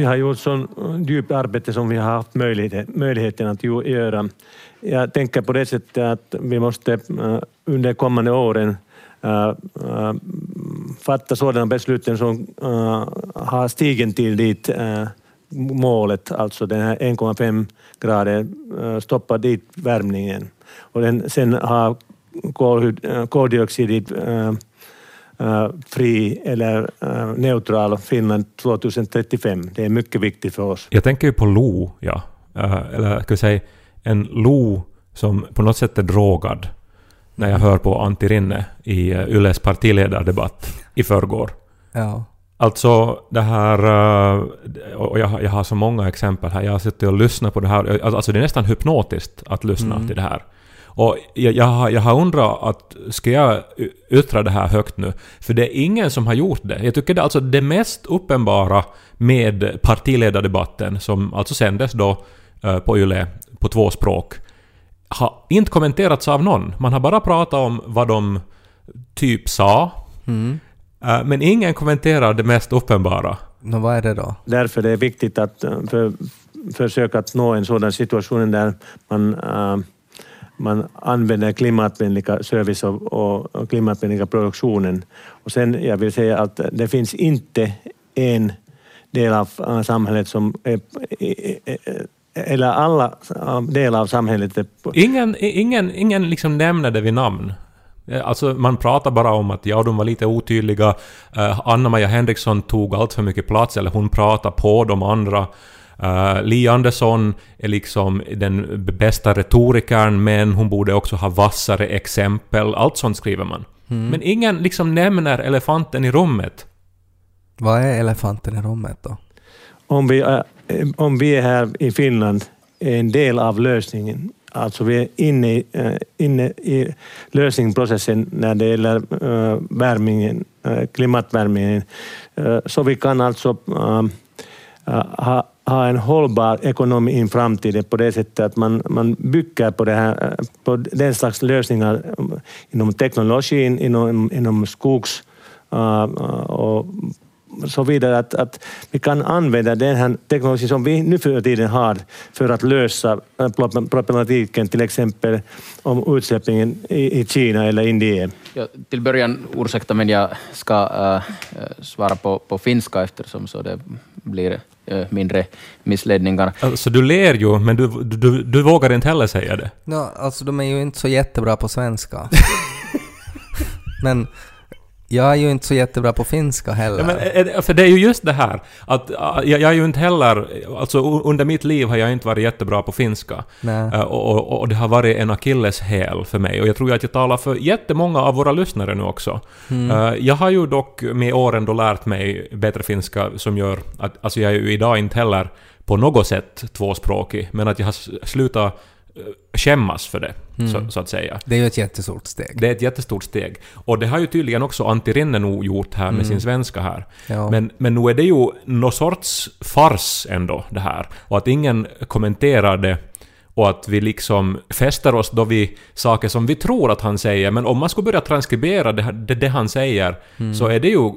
vi har gjort så eh, djupt arbete som vi har haft möjlighet, möjligheten att göra. Jag tänker på det sättet att vi måste eh, under kommande åren eh, fatta sådana beslut som har stigen till dit målet, alltså den här 1,5 grader, stoppa dit värmningen. Och den, sen ha koldioxid fri eller neutral Finland 2035. Det är mycket viktigt för oss. Jag tänker ju på Lo, ja. Eller ska jag säga en Lo som på något sätt är drogad när jag hör på Antti Rinne i Yles partiledardebatt i förrgår. Ja. Alltså det här, och jag, jag har så många exempel här, jag har suttit och lyssnat på det här, alltså det är nästan hypnotiskt att lyssna mm. till det här. Och jag, jag, har, jag har undrat att ska jag yttra det här högt nu? För det är ingen som har gjort det. Jag tycker det alltså det mest uppenbara med partiledardebatten, som alltså sändes då uh, på YLE på två språk, har inte kommenterats av någon. Man har bara pratat om vad de typ sa. Mm. Uh, men ingen kommenterar det mest uppenbara. Nå, vad är det då? Därför det är viktigt att eh, för, försöka att nå en sådan situation där man uh, man använder klimatvänliga service och, och klimatvänliga produktionen. Och sen, jag vill säga att det finns inte en del av äh, samhället som är, äh, äh, eller alla delar av samhället. Ingen, ingen, ingen liksom nämner det vid namn. Eh, alltså man pratar bara om att ja, de var lite otydliga. Eh, Anna-Maja Henriksson tog allt för mycket plats, eller hon pratade på de andra. Uh, Li Andersson är liksom den bästa retorikern, men hon borde också ha vassare exempel. Allt sånt skriver man. Mm. Men ingen liksom nämner elefanten i rummet. Vad är elefanten i rummet då? Om vi, är, om vi är här i Finland är en del av lösningen. Alltså vi är inne i, uh, inne i lösningsprocessen när det gäller värmingen, klimatvärmningen. Så vi kan alltså ha ha en hållbar ekonomi i framtiden på det sättet att man, man bygger på, det här, på den slags lösningar eh, inom teknologin, inom, inom skogs uh, och så vidare, att, att vi kan använda den här teknologin som vi nu för tiden har för att lösa eh, problematiken, till exempel om utsläppen i, i Kina eller Indien. Ja, till början, ursäkta, men jag ska äh, svara på, på finska eftersom så det blir mindre missledningar. Alltså du ler ju, men du, du, du vågar inte heller säga det. No, alltså de är ju inte så jättebra på svenska. men jag är ju inte så jättebra på finska heller. Ja, men, för det är ju just det här att jag, jag är ju inte heller... Alltså under mitt liv har jag inte varit jättebra på finska. Och, och, och, det har varit en akilleshäl för mig. Och jag tror att jag talar för jättemånga av våra lyssnare nu också. Mm. Jag har ju dock med åren då lärt mig bättre finska som gör att... Alltså jag är ju idag inte heller på något sätt tvåspråkig, men att jag har slutat skämmas för det, mm. så, så, att säga. Det är ju ett jättestort steg. Det är ett jättestort steg. Och det har ju tydligen också Antti Rinne gjort här med mm. sin svenska här. Ja. Men, men nu är det ju någon sorts fars ändå, det här. Och att ingen kommenterar det och att vi liksom fäster oss då vid saker som vi tror att han säger, men om man skulle börja transkribera det, det, det han säger mm. så är det ju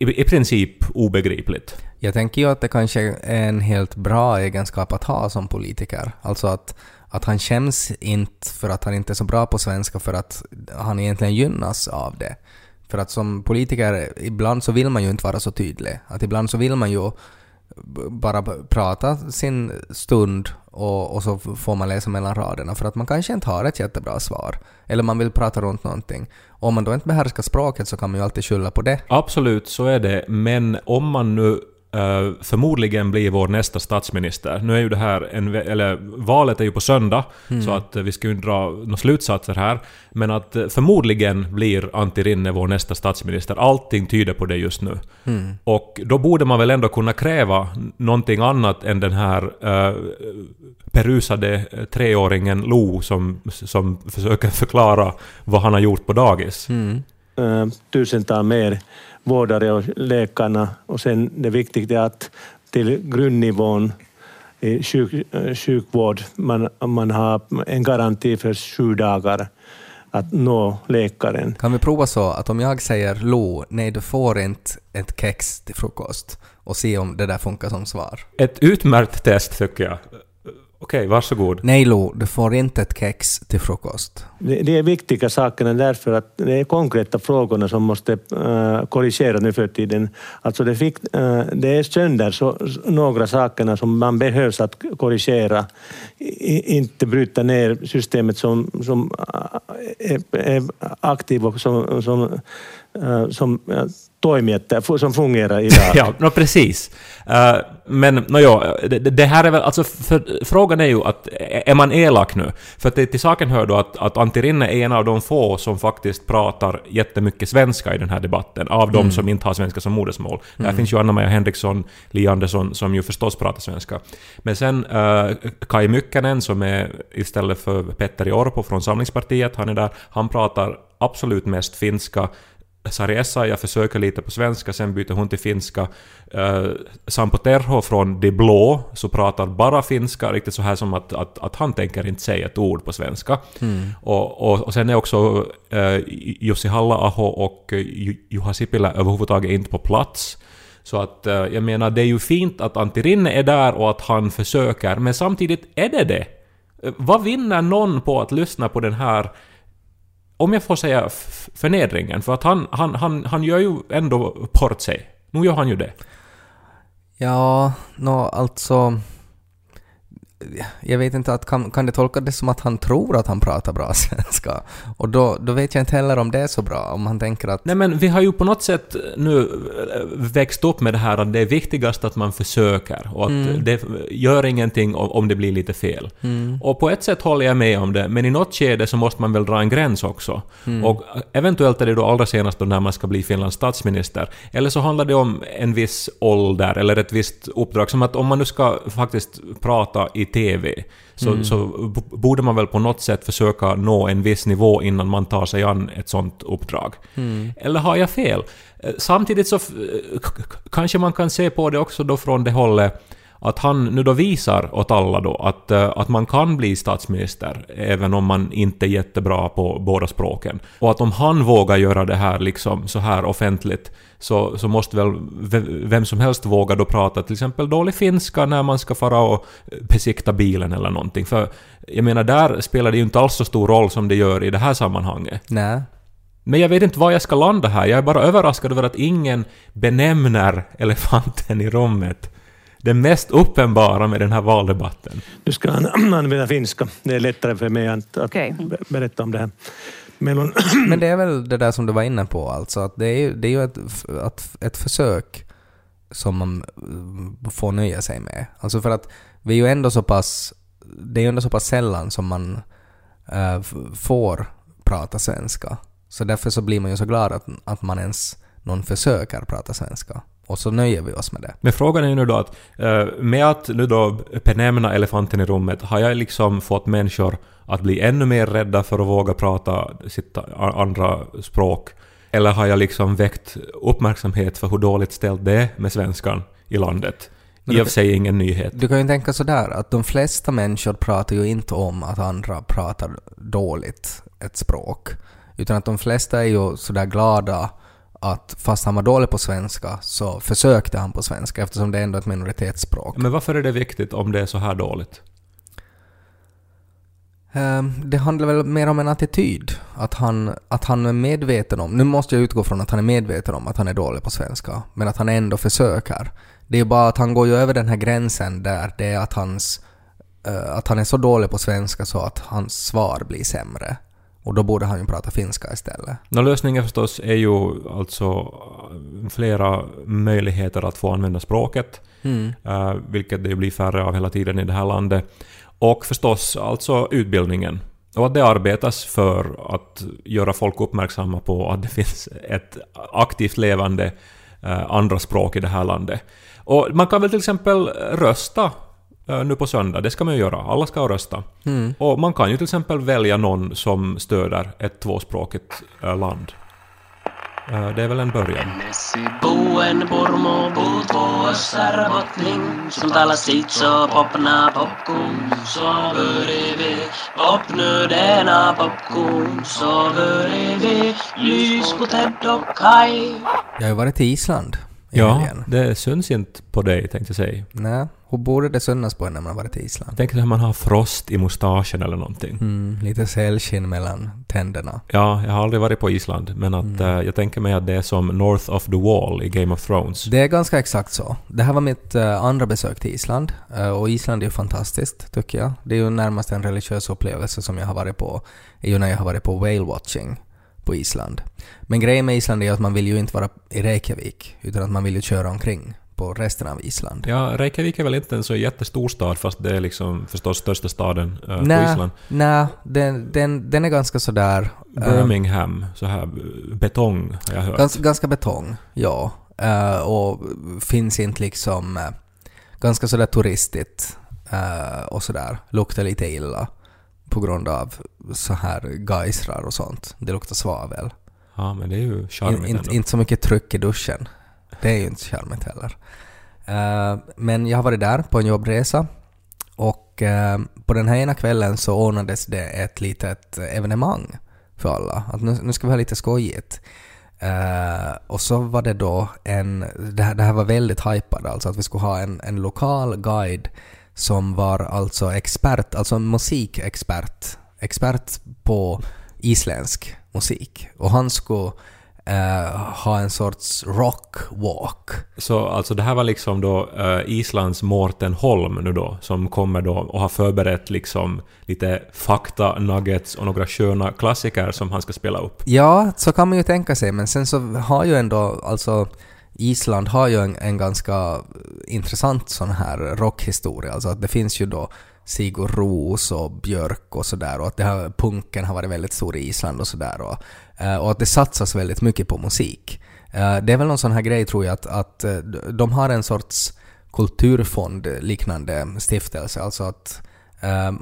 i, i princip obegripligt. Jag tänker ju att det kanske är en helt bra egenskap att ha som politiker. Alltså att att han känns inte för att han inte är så bra på svenska för att han egentligen gynnas av det. För att som politiker, ibland så vill man ju inte vara så tydlig. Att ibland så vill man ju bara prata sin stund och, och så får man läsa mellan raderna för att man kanske inte har ett jättebra svar. Eller man vill prata runt någonting. Om man då inte behärskar språket så kan man ju alltid skylla på det. Absolut, så är det. Men om man nu Uh, förmodligen blir vår nästa statsminister. Nu är ju det här en, eller valet är ju på söndag, mm. så att uh, vi ska ju dra några slutsatser här. Men att uh, förmodligen blir Antti Rinne vår nästa statsminister. Allting tyder på det just nu. Mm. Och då borde man väl ändå kunna kräva någonting annat än den här uh, perusade treåringen Lo som, som försöker förklara vad han har gjort på dagis. Mm. tusental mer vårdare och läkarna. Och sen det viktiga är att till grundnivån i sjuk, sjukvård, man, man har en garanti för sju dagar att nå läkaren. Kan vi prova så att om jag säger Lo, nej du får inte ett kex till frukost och se om det där funkar som svar. Ett utmärkt test tycker jag. Okej, varsågod. Nej Lo, du får inte ett kex till frukost. Det, det är viktiga sakerna därför att det är konkreta frågorna som måste uh, korrigera nu för tiden. Alltså det, fick, uh, det är sönder så, några sakerna som man behövs att korrigera. I, inte bryta ner systemet som, som är, är aktivt och som, som, uh, som toimijat som fungerar idag. ja, no, precis. Uh, men no, jo, det, det, här är väl, alltså för, frågan är ju att är man elak nu? För det, till saken hör då att, att Antti Rinne är en av de få som faktiskt pratar jättemycket svenska i den här debatten, av de mm. som inte har svenska som modersmål. Mm. Där finns ju Anna-Maja Henriksson, Li Andersson, som ju förstås pratar svenska. Men sen uh, Kai Mykkänen, som är istället för Petteri Orpo från Samlingspartiet, han är där, han pratar absolut mest finska Sari Essayah försöker lite på svenska, sen byter hon till finska. Uh, Sampo Terho från De Blå så pratar bara finska, riktigt så här som att, att, att han tänker inte säga ett ord på svenska. Mm. Och, och, och sen är också uh, Jussi Halla-aho och uh, Juha Sipilä överhuvudtaget inte på plats. Så att uh, jag menar, det är ju fint att Antti Rinne är där och att han försöker, men samtidigt är det det. Vad vinner någon på att lyssna på den här om jag får säga förnedringen, för att han, han, han, han gör ju ändå bort sig. Nu gör han ju det. Ja, nå no, alltså jag vet inte, att kan, kan det tolka det som att han tror att han pratar bra svenska? Och då, då vet jag inte heller om det är så bra, om han tänker att... Nej men vi har ju på något sätt nu eh, växt upp med det här att det är viktigast att man försöker och att mm. det gör ingenting om det blir lite fel. Mm. Och på ett sätt håller jag med om det, men i något skede så måste man väl dra en gräns också. Mm. Och eventuellt är det då allra senast då när man ska bli Finlands statsminister. Eller så handlar det om en viss ålder eller ett visst uppdrag, som att om man nu ska faktiskt prata i TV, så, mm. så borde man väl på något sätt försöka nå en viss nivå innan man tar sig an ett sånt uppdrag. Mm. Eller har jag fel? Eh, samtidigt så kanske man kan se på det också då från det hållet att han nu då visar åt alla då att, eh, att man kan bli statsminister även om man inte är jättebra på båda språken. Och att om han vågar göra det här liksom så här offentligt så, så måste väl vem som helst våga då prata till exempel dålig finska när man ska fara och besikta bilen eller någonting. För jag menar, där spelar det ju inte alls så stor roll som det gör i det här sammanhanget. Nej. Men jag vet inte var jag ska landa här. Jag är bara överraskad över att ingen benämner elefanten i rummet det mest uppenbara med den här valdebatten. Du ska använda finska. Det är lättare för mig att, att okay. berätta om det här. Men, Men det är väl det där som du var inne på, alltså att det är ju, det är ju ett, ett, ett försök som man eh, får nöja sig med. Alltså för att vi är ju ändå så pass, det är ju ändå så pass sällan som man äh, får prata svenska. Så därför så blir man ju så glad att, att man ens någon försöker prata svenska. Och så nöjer vi oss med det. Men frågan är ju nu då att eh, med att nu då benämna elefanten i rummet, har jag liksom fått människor att bli ännu mer rädda för att våga prata sitt andra språk? Eller har jag liksom väckt uppmärksamhet för hur dåligt ställt det är med svenskan i landet? I och för sig ingen nyhet. Du kan ju tänka sådär att de flesta människor pratar ju inte om att andra pratar dåligt ett språk. Utan att de flesta är ju sådär glada att fast han var dålig på svenska så försökte han på svenska eftersom det är ändå ett minoritetsspråk. Men varför är det viktigt om det är så här dåligt? Ehm, det handlar väl mer om en attityd. Att han, att han är medveten om... Nu måste jag utgå från att han är medveten om att han är dålig på svenska, men att han ändå försöker. Det är bara att han går ju över den här gränsen där det är att hans... Eh, att han är så dålig på svenska så att hans svar blir sämre. Och då borde han ju prata finska istället. No, lösningen förstås är ju alltså flera möjligheter att få använda språket, mm. uh, vilket det blir färre av hela tiden i det här landet. Och förstås alltså utbildningen. Och att det arbetas för att göra folk uppmärksamma på att det finns ett aktivt levande uh, andra språk i det här landet. Och man kan väl till exempel rösta Eh, nu på söndag. Det ska man ju göra. Alla ska rösta. Mm. Och man kan ju till exempel välja någon som stöder ett tvåspråkigt land. Det är väl en början. Jag har ju varit i Island i Ja, helgen. det syns inte på dig tänkte jag säga. Nej, hur borde det synas på en när man varit i Island? Tänk att man har frost i mustaschen eller någonting. Mm, lite sälskinn mellan tänderna. Ja, jag har aldrig varit på Island, men att eh, jag tänker mig att det är som North of the Wall i Game of Thrones. Det är ganska exakt så. Det här var mitt eh, andra besök till Island eh, och Island är ju fantastiskt tycker jag. Det är ju närmast en religiös upplevelse som jag har varit på, är ju när jag har varit på whale watching på Island. Men grejen med Island är att man vill ju inte vara i Reykjavik utan att man vill ju köra omkring på resten av Island. Ja, Reykjavik är väl inte en så jättestor stad, fast det är liksom förstås största staden eh, på Nej, Island. nej den, den, den är ganska sådär... eh, Birmingham, så här betong har jag hört. Gans, ganska betong, ja. Eh, och finns inte liksom... eh, ganska sådär turistigt och sådär. Luktar lite illa på grund av så här geisrar och sånt. Det luktar svavel. Ja, men det är ju In, charmigt inte, ändå. inte så mycket tryck i duschen. Det är ju inte charmigt heller. Eh, men jag har varit där på en jobbresa och eh, på den här ena kvällen så ordnades det ett litet evenemang för alla. Att nu, nu ska vi ha lite skojigt. Eh, och så var det då en, det här, det här var väldigt hajpat alltså att vi skulle ha en, en lokal guide som var alltså expert, alltså musikexpert, expert på isländsk musik. Och han skulle eh, ha en sorts rock walk. Så alltså det här var liksom då eh, Islands Mårten Holm nu då, som kommer då och har förberett liksom lite fakta, nuggets och några sköna klassiker som han ska spela upp. Ja, så kan man ju tänka sig, men sen så har ju ändå, alltså Island har ju en, en ganska intressant sån här rockhistoria, alltså att det finns ju då Sigur Ros och Björk och sådär och att det här, punken har varit väldigt stor i Island och sådär Eh, och, att det satsas väldigt mycket på musik. Eh, det är väl någon sån här grej tror jag att, att eh, de har en sorts kulturfond liknande stiftelse, alltså att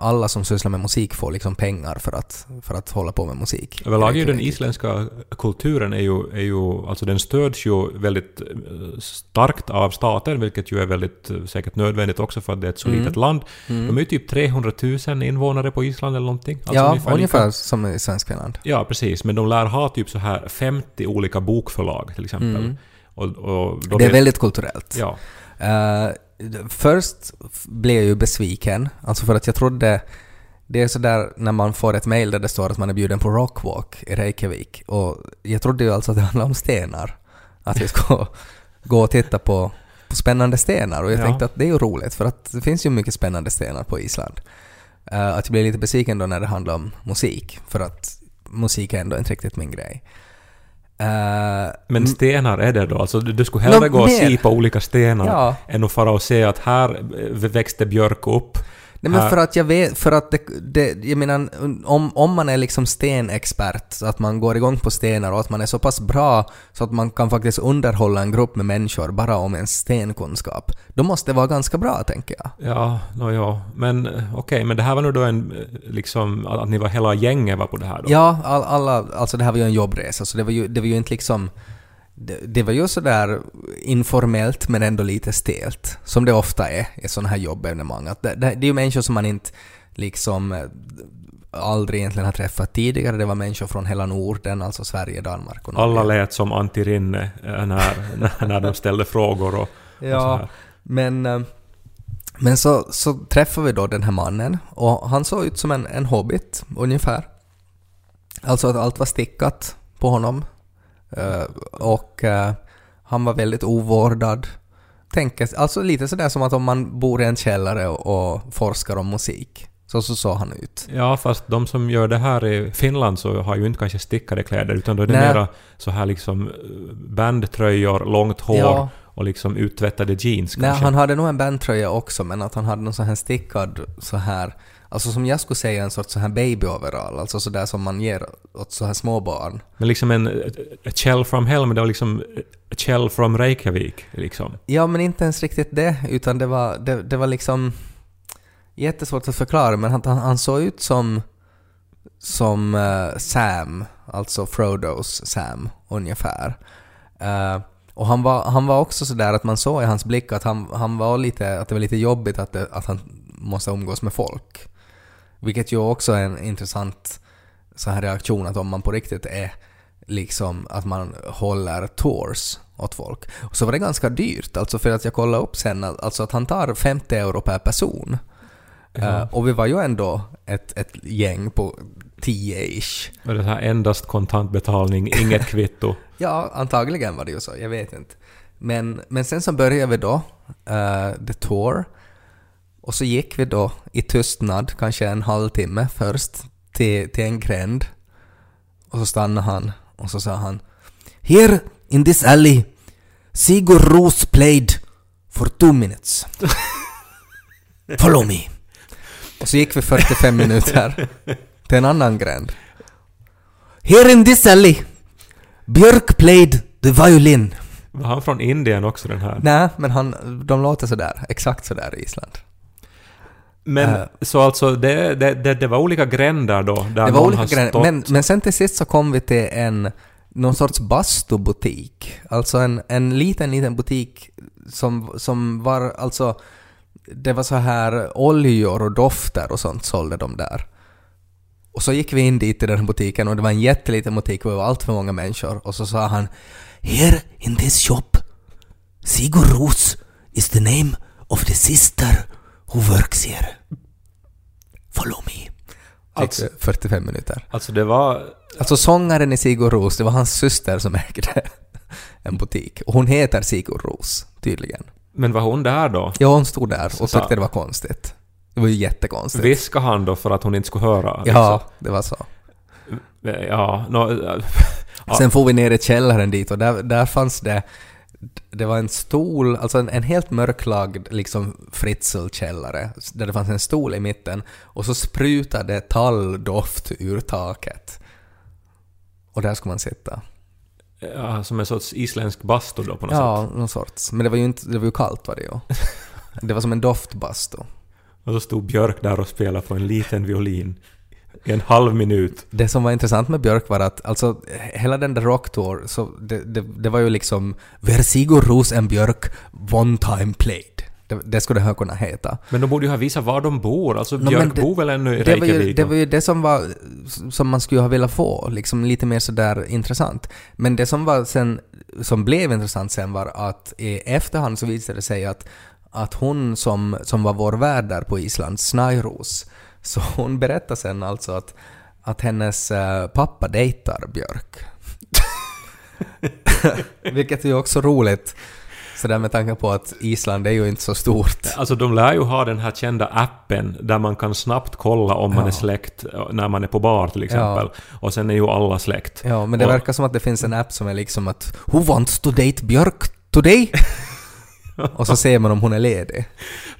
alla som sysslar med musik får liksom pengar för att, för att hålla på med musik. Överlag är ju den isländska kulturen är ju, är ju, alltså den stöds ju väldigt eh, starkt av staten, vilket ju är väldigt eh, säkert nödvändigt också för att det är ett så Mm. litet land. De är ju typ 300 000 invånare på Island eller någonting. Alltså ja, ungefär ungefär, som i Svenskfinland. Ja, precis. Men de lär ha typ så här 50 olika bokförlag till exempel. Mm. Och, och Det är väldigt kulturellt. Ja. Eh, först blev jag ju besviken, alltså för att jag trodde det är sådär när man får ett mail där det står att man är bjuden på Rockwalk i Reykjavik och jag trodde ju alltså att det handlade om stenar. Att vi ska gå och titta på, på spännande stenar och jag Ja. tänkte att det är ju roligt för att det finns ju mycket spännande stenar på Island. Eh, att jag blev lite besviken då när det handlade om musik för att musik är ändå inte riktigt min grej. Eh, Men stenar är det då? Alltså du, du skulle hellre Nå, gå och mer. sipa olika stenar Ja. än att fara och se att här växte björk upp. Nej men Här- för att jag vet, för att det, det jag menar, om, om man är liksom stenexpert, så att man går igång på stenar och att man är så pass bra så att man kan faktiskt underhålla en grupp med människor bara om en stenkunskap, då måste det vara ganska bra tänker jag. Ja, no, ja. Men okej, men det här var nu då en, liksom, att ni var hela gänget var på det här då? Ja, all, alla, alltså det här var ju en jobbresa så det var ju, det var ju inte liksom det, det var ju sådär informellt men ändå lite stelt, som det ofta är i sådana här jobbevenemang. Att det, det, det är ju människor som man inte liksom eh, aldrig egentligen har träffat tidigare. Det var människor från hela Norden, alltså Sverige, Danmark och Norge. Alla lät som Antti Rinne eh, när, när, de ställde frågor och, Ja, men, eh, men så, så träffade vi då den här mannen och han såg ut som en, en hobbit ungefär. Alltså att allt var stickat på honom. Eh, och eh, han var väldigt ovårdad. Tänker, alltså lite sådär som att om man bor i en källare och, och forskar om musik. Så, så såg han ut. Ja, fast de som gör det här i Finland så har ju inte kanske stickade kläder utan då är det Nej. mera så här liksom eh, bandtröjor, långt hår Ja. och liksom uttvättade jeans Nej, kanske. han hade nog en bandtröja också, men att han hade någon sån här stickad så här, alltså som jag skulle säga en sorts så här baby-overall, alltså sådär som man ger åt så här små barn. Men liksom en a Kjell from Hell, men det var liksom a Kjell from Reykjavik liksom. Ja, men inte ens riktigt det, utan det var, det, det var liksom jättesvårt att förklara, men han, han, såg ut som som eh, Sam, alltså Frodos Sam ungefär. Eh, och han var, han var också sådär att man såg i hans blick att han, han var lite, att det var lite jobbigt att, det, att han måste umgås med folk. Vilket ju också är en intressant så här reaktion att om man på riktigt är liksom att man håller tours åt folk. Och så var det ganska dyrt, alltså för att jag kollade upp sen, alltså att han tar 50 euro per person. Eh, och vi var ju ändå ett, ett gäng på 10-ish. Och det här endast kontantbetalning, inget kvitto. Ja, antagligen var det ju så, jag vet inte. Men, men sen så började vi då, uh, the tour, och så gick vi då i tystnad, kanske en halvtimme först, till, till en gränd. Och så stannade han och så sa han Here in this alley, Sigur Ros played for two minutes. Follow me. Och så gick vi 45 minuter till en annan gränd. Here in this alley, Björk played the violin. Var han från Indien också den här? Nej, men han, de låter sådär, exakt sådär i Island. Men Äh. så alltså det, det, det, det var olika gränder då? Där Det var olika stått- men, men sen till sist så kom vi till en någon sorts bastubutik. Alltså en, en liten, liten butik som, som var alltså... Det var så här oljor och dofter och sånt sålde de där. Och så gick vi in dit i den här butiken och det var en jätteliten butik och det var allt för många människor. Och så sa han Here in this shop Sigur Ros is the name of the sister who works here. Follow me. Alltså- Alltså, 45 minuter. Alltså det var... Alltså sångaren i Sigur Ros, det var hans syster som ägde en butik. Och hon heter Sigur Ros, tydligen. Men var hon där då? Ja, hon stod där och tyckte det var konstigt. Det var ju jättekonstigt. Viskade han då för att hon inte skulle höra? Ja, det var så. liksom? Ja, nå, ja. Sen får vi ner i källaren dit och där, där fanns det det var en stol, alltså en, en helt mörklagd liksom fritzelkällare där det fanns en stol i mitten och så sprutade talldoft ur taket. Och där skulle man sitta. ja, som en sorts isländsk bastu då på något sätt. Ja, någon sorts. Men det var ju inte, det var ju kallt var det ju. Det var som en doftbastu. Och så stod Björk där och spelade på en liten violin i en halv minut. Det som var intressant med Björk var att alltså hela den där rocktour, så det, det, det var ju liksom Where Sigur Ros and Björk one time played. Det, det skulle det här kunna heta. Men de borde ju ha visat var de bor. Alltså Nå, Björk det- bor väl ännu i Det var, ju, Reykjavik? det var ju det som var som man skulle ha velat få, liksom lite mer sådär intressant. Men det som var sen, som blev intressant sen var att i efterhand så visade det sig att, att hon som, som var vår värd där på Island, Snajros, så hon berättade sen alltså att, att hennes eh, pappa dejtar Björk. Vilket är ju också roligt, sådär med tanke på att Island är ju inte så stort. Alltså de lär ju ha den här kända appen där man kan snabbt kolla om man Ja. är släkt eh, när man är på bar till exempel. Och sen är ju alla släkt. Ja, men det Och- verkar som att det finns en app som är liksom att Who wants to date Björk today? Och så ser man om hon är ledig.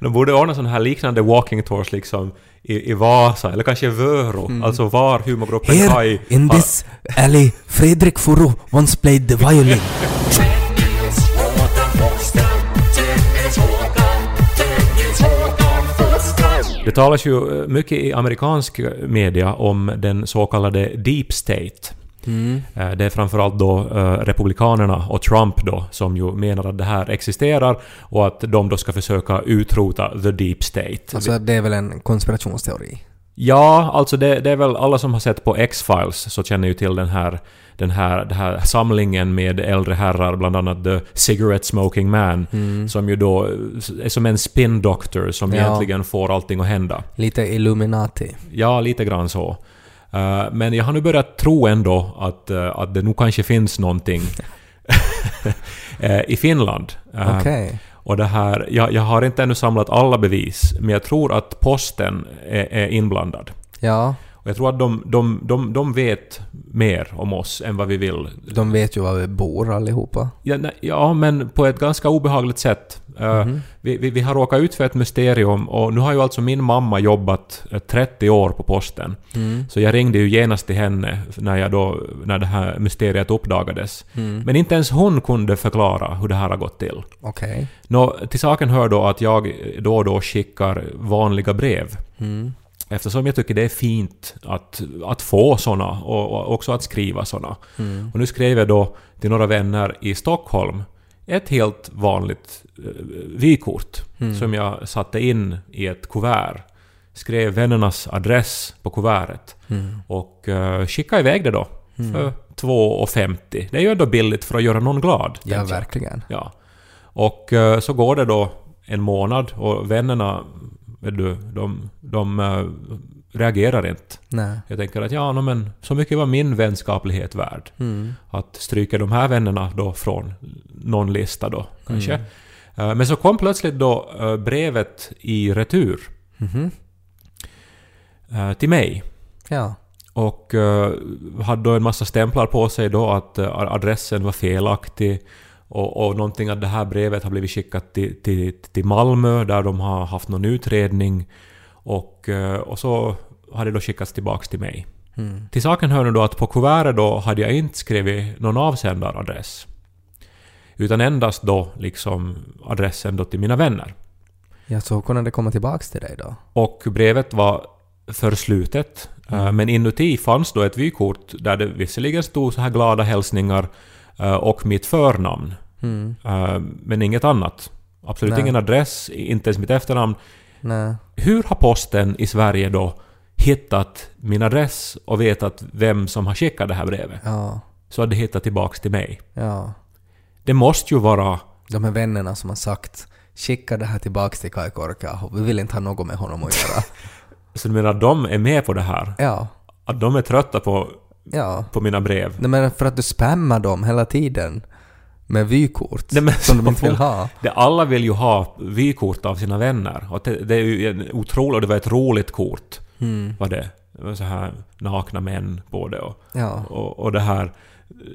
De borde ordna sådana här liknande walking tours liksom i, i Vasa eller kanske Vörå. Alltså var humorgruppen Mm. Here Kai in har- this alley, Fredrik Furu once played the violin. Det talas ju eh, mycket i amerikansk media om den så kallade Deep State. Mm. Eh, Det är framförallt då eh, Republikanerna och Trump då som ju menar att det här existerar och att de då ska försöka utrota the Deep State. Alltså det är väl en konspirationsteori? Ja, alltså det, det är väl alla som har sett på X-Files så känner ju till den här, den här, den här samlingen med äldre herrar, bland annat The Cigarette Smoking Man, som ju då är som en spin doctor som Ja. egentligen får allting att hända. Lite Illuminati. Ja, lite grann så. Eh, men jag har nu börjat tro ändå att, eh, att det nog kanske finns någonting eh, i Finland. Okej. och det här, jag, jag har inte ännu samlat alla bevis, men jag tror att posten är, är inblandad. Ja, Och jag tror att de, de, de, de vet mer om oss än vad vi vill. de vet ju var vi bor allihopa. Ja, nej, ja men på ett ganska obehagligt sätt. Eh, Mhm. vi, vi, vi har råkat ut för ett mysterium och nu har ju alltså min mamma jobbat eh, 30 år på posten. Mm. Så jag ringde ju genast till henne när, jag då, när det här mysteriet uppdagades. Mm. Men inte ens hon kunde förklara hur det här har gått till. Okej. Nå, till saken hör då att jag då och då skickar vanliga brev. Mm. Eftersom jag tycker det är fint att, att få såna och, och också att skriva såna. Och nu skrev jag då till några vänner i Stockholm ett helt vanligt eh, vykort som jag satte in i ett kuvert. Skrev vännernas adress på kuvertet och uh, skickade iväg det då för 2,50. Det är ju ändå billigt för att göra någon glad. Ja, jag. verkligen. Ja. Och eh, så går det då en månad och vännerna, vet du, de, de eh, reagerar inte. Nej. Jag tänker att ja, no, men så mycket var min vänskaplighet värd. Mm. Att stryka de här vännerna då från någon lista då, kanske. Eh, Men så kom plötsligt då eh, brevet i retur Mhm. eh, till mig. Ja. Och hade då en massa stämplar på sig då att adressen var felaktig. Och, och någonting att det här brevet har blivit skickat till, till, till Malmö där de har haft någon utredning. Och, eh, och så har det då skickats tillbaks till mig. Mm. Till saken hör nu då att på kuvertet då hade jag inte skrivit någon avsändaradress. Utan endast då liksom adressen då till mina vänner. Ja, så kunde det komma tillbaks till dig då? Och brevet var förslutet. eh, Men inuti fanns då ett vykort där det visserligen stod så här glada hälsningar och mitt förnamn. Mm. eh, Men inget annat. Absolut Nej. ingen adress, inte ens mitt efternamn. Nej. Hur har posten i Sverige då hittat min adress och vetat vem som har skickat det här brevet? Ja. Så att det hittat tillbaks till mig. Ja. Det måste ju vara... De här vännerna som har sagt skicka det här tillbaks till Kai Korkeaho. Vi vill inte ha något med honom att göra. Så du menar att de är med på det här? ja. Att de är trötta på, Ja. på mina brev? Nej men för att du spammar dem hela tiden med vykort Nej, men som de inte vill ha. Det, alla vill ju ha vykort av sina vänner. Och det, det är ju en otroligt, det var ett roligt kort. Mm. Var det. det var så här nakna män på det och, Ja, och, och det här.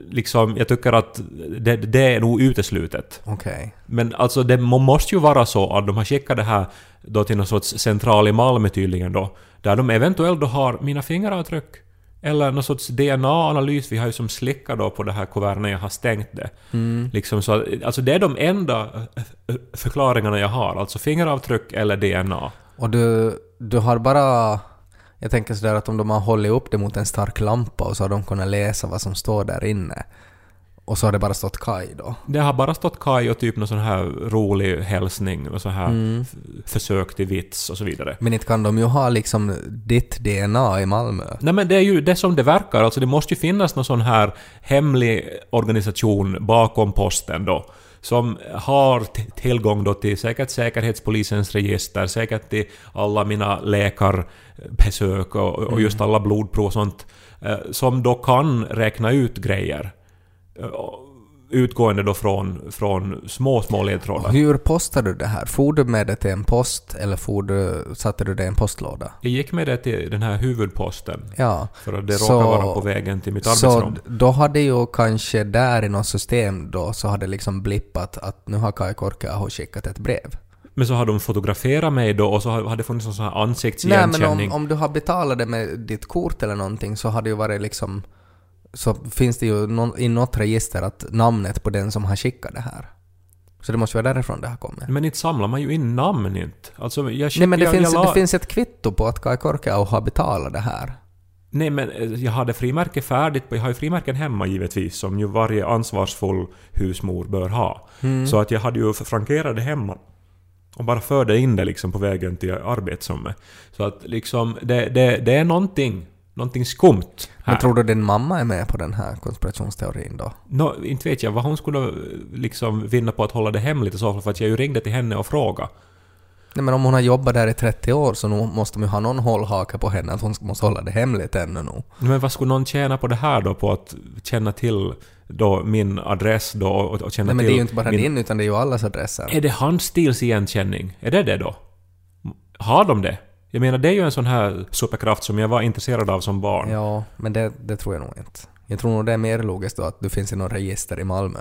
Liksom, jag tycker att det, det är nog uteslutet. okej. Men alltså det må- måste ju vara så att de har skickat det här då till någon sorts central i Malmö tydligen då. Där de eventuellt då har mina fingeravtryck. Eller någon sorts DNA-analys. Vi har ju som slickat då på det här kuvertet när jag har stängt det. Liksom så, alltså det är de enda eh, eh, förklaringarna jag har. Alltså fingeravtryck eller DNA. Och du, du har bara... Jag tänker sådär att om de har hållit upp det mot en stark lampa och så har de kunnat läsa vad som står där inne. Och så har det bara stått Kai då. Det har bara stått Kai och typ någon sån här rolig hälsning och så här f- försök till vits och så vidare. Men inte kan de ju ha liksom ditt DNA i Malmö. Nej men det är ju det som det verkar, alltså det måste ju finnas någon sån här hemlig organisation bakom posten då. Som har tillgång då till säkert Säkerhetspolisens register, säkert till alla mina läkarbesök och, och just alla blodprov och sånt. eh, Som då kan räkna ut grejer. Eh, Utgående då från, från små, små ledtrådar. hur postar du det här? For du med det till en post eller for du, satte du det i en postlåda? Jag gick med det till den här huvudposten. Ja. För att det Så- råkar vara på vägen till mitt Så arbetsrum. då hade ju kanske där i något system då så hade liksom blippat att nu har Kai Korkeaho skickat ett brev. Men så har de fotograferat mig då och så har det funnits någon sån här Nej men ansiktsigenkänning. om, om du har betalat det med ditt kort eller någonting så har det ju varit liksom... Så finns det ju någon, i något register att namnet på den som har skickat det här. Så det måste vara därifrån det har kommit. Men inte samlar man ju in namn inte. Alltså jag Nej men det, jag, finns, jag la- det finns ett kvitto på att Kai Korkeaho har betalat det här. Nej men eh, jag hade frimärke färdigt. Jag har ju frimärken hemma givetvis som ju varje ansvarsfull husmor bör ha. Mm. Så att jag hade ju frankerat det hemma. Och bara förde in det liksom på vägen till arbetsrummet. Så att liksom det, det, det är någonting. Någonting skumt här. Men tror du din mamma är med på den här konspirationsteorin då? Nå, inte vet jag vad hon skulle eh, liksom vinna på att hålla det hemligt i så fall, för att jag ju ringde till henne och frågade. Nej men om hon har jobbat där i 30 år så nu måste de ju ha någon hållhake på henne att hon måste hålla det hemligt ännu nu. Men vad skulle någon tjäna på det här då, på att känna till då min adress då och, och känna Nej men till... det är ju inte bara min... din utan det är ju allas adresser. Är det handstilsigenkänning? Är det det då? Har de det? Jag menar, det är ju en sån här superkraft som jag var intresserad av som barn. Ja, men det, det tror jag nog inte. Jag tror nog det är mer logiskt då att du finns i något register i Malmö.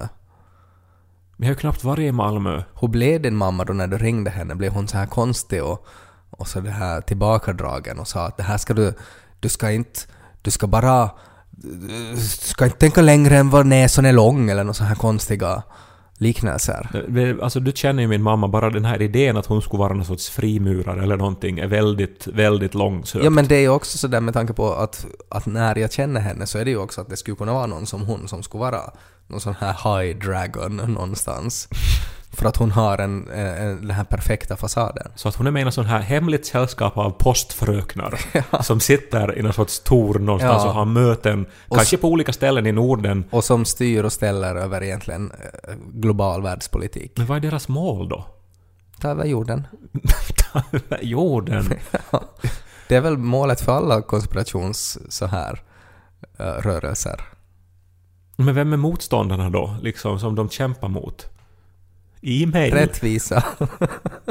Men jag har ju knappt varit i Malmö. Hur blev din mamma då när du ringde henne? Blev hon så här konstig och, och så det här tillbakadragen och sa att det här ska du... Du ska inte... Du ska bara... Du ska inte tänka längre än vad näsan är lång eller något så här konstiga liknelser. Det- Alltså du känner ju min mamma, bara den här idén att hon skulle vara någon sorts frimurare eller någonting är väldigt, väldigt långsökt. Ja men det är ju också sådär med tanke på att, att när jag känner henne så är det ju också att det skulle kunna vara någon som hon som skulle vara någon sån här high dragon någonstans. För att hon har en, en, en, den här perfekta fasaden. Så att hon är med i något sånt här hemligt sällskap av postfröknar som sitter i någon sorts torn någonstans Ja. och har möten, Och kanske på olika ställen i Norden. Och som styr och ställer över egentligen eh, global världspolitik. Men vad är deras mål då? Ta över jorden. Ta över jorden? Det är väl målet för alla konspirations så här eh, rörelser. Men vem är motståndarna då, liksom, som de kämpar mot? E-mail? Rättvisa.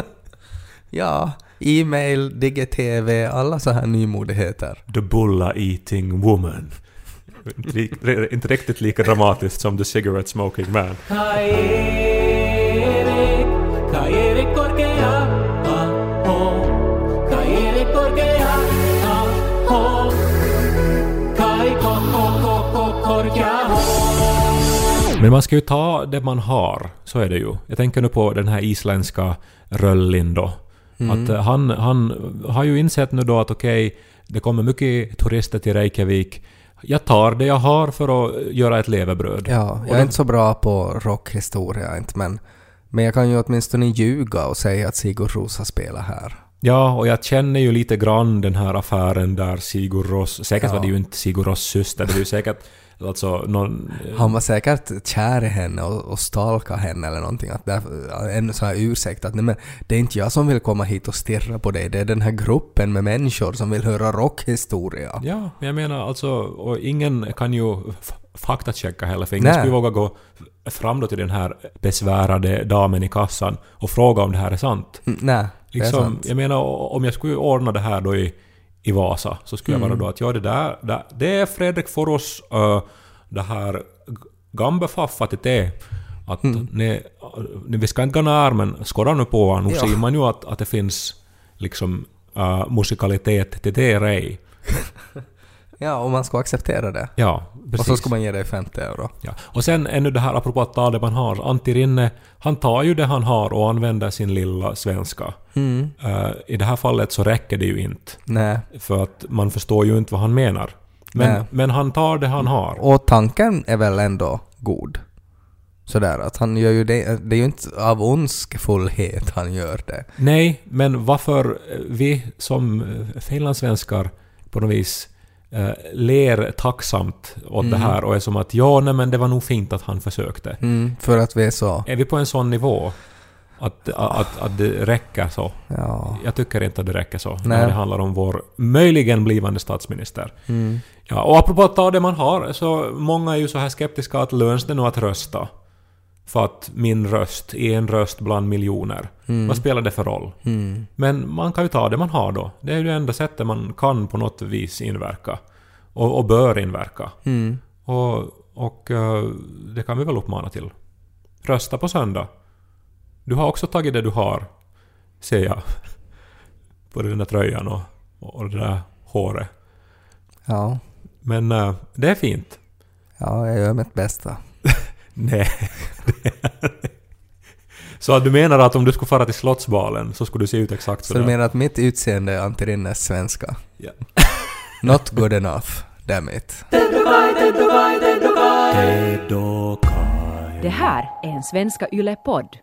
ja, e-mail, digi-tv, alla så här nymodigheter. The Bulla Eating Woman. Inte riktigt lika dramatiskt som The Cigarette Smoking Man. Men man ska ju ta det man har, så är det ju. Jag tänker nu på den här isländska Röllin då. Att eh, han, han har ju insett nu då att okej, det kommer mycket turister till Reykjavik. Jag tar det jag har för att göra ett levebröd. Ja, jag är då- inte så bra på rockhistoria inte, men, men jag kan ju åtminstone ljuga och säga att Sigur Rosa spelar här. Ja, och jag känner ju lite grann den här affären där Sigur Ros... Säkert Ja. var det ju inte Sigur Ros syster, det var ju säkert alltså någon... Han var säkert kär i henne och, och stalka henne eller någonting. Att därför, en sån här ursäkt att nej men det är inte jag som vill komma hit och stirra på dig, det är den här gruppen med människor som vill höra rockhistoria. Ja, men jag menar alltså, och ingen kan ju faktachecka heller, för ingen Nej. skulle våga gå fram då till den här besvärade damen i kassan och fråga om det här är sant. Mm, nej, det är Liksom, sant. jag menar, om jag skulle ordna det här då i, i Vasa, så skulle jag vara Mm. då att ja, det där, det, det är Fredrik Foros uh, det här g- gambefaffa till te. Att Mm. ni, ni, vi ska inte gå när, men skåda nu på honom. Nu Ja. ser man ju att, att det finns liksom uh, musikalitet till det rej. Ja, och man ska acceptera det. Ja, precis. Och så ska man ge dig 50 euro. Ja. Och sen ännu det här apropå att ta det man har. Antti Rinne, han tar ju det han har och använder sin lilla svenska. Mm. Eh, I det här fallet så räcker det ju inte. Nej. För att man förstår ju inte vad han menar. Men, Nej. men han tar det han har. Och tanken är väl ändå god. Sådär att han gör ju det, det är ju inte av ondskefullhet han gör det. Nej, men varför vi som eh, finlandssvenskar på något vis eh, ler tacksamt åt det här och är som att ja, nej men det var nog fint att han försökte. Mm, för att vi är så... Är vi på en sån nivå att, att, att det räcker så? Ja. Jag tycker inte att det räcker så Nej. när det handlar om vår möjligen blivande statsminister. Mm. Ja, och apropå att ta det man har, så många är ju så här skeptiska att löns det nog att rösta? För att min röst är en röst bland miljoner. Vad spelar det för roll? Mm. Men man kan ju ta det man har då. Det är ju det enda sättet man kan på något vis inverka. Och, och bör inverka. Mm. Och, och eh, det kan vi väl uppmana till. Rösta på söndag. Du har också tagit det du har, ser jag. På den där tröjan och, och det där håret. Ja. Men eh, det är fint. Ja, jag gör mitt bästa. Nej. så att du menar att om du skulle fara till Slottsbalen så skulle du se ut exakt Så sådär? du menar att mitt utseende är Antti Rinnes svenska? Ja. Not good enough, damn it. Det här är en Svenska Yle-podd.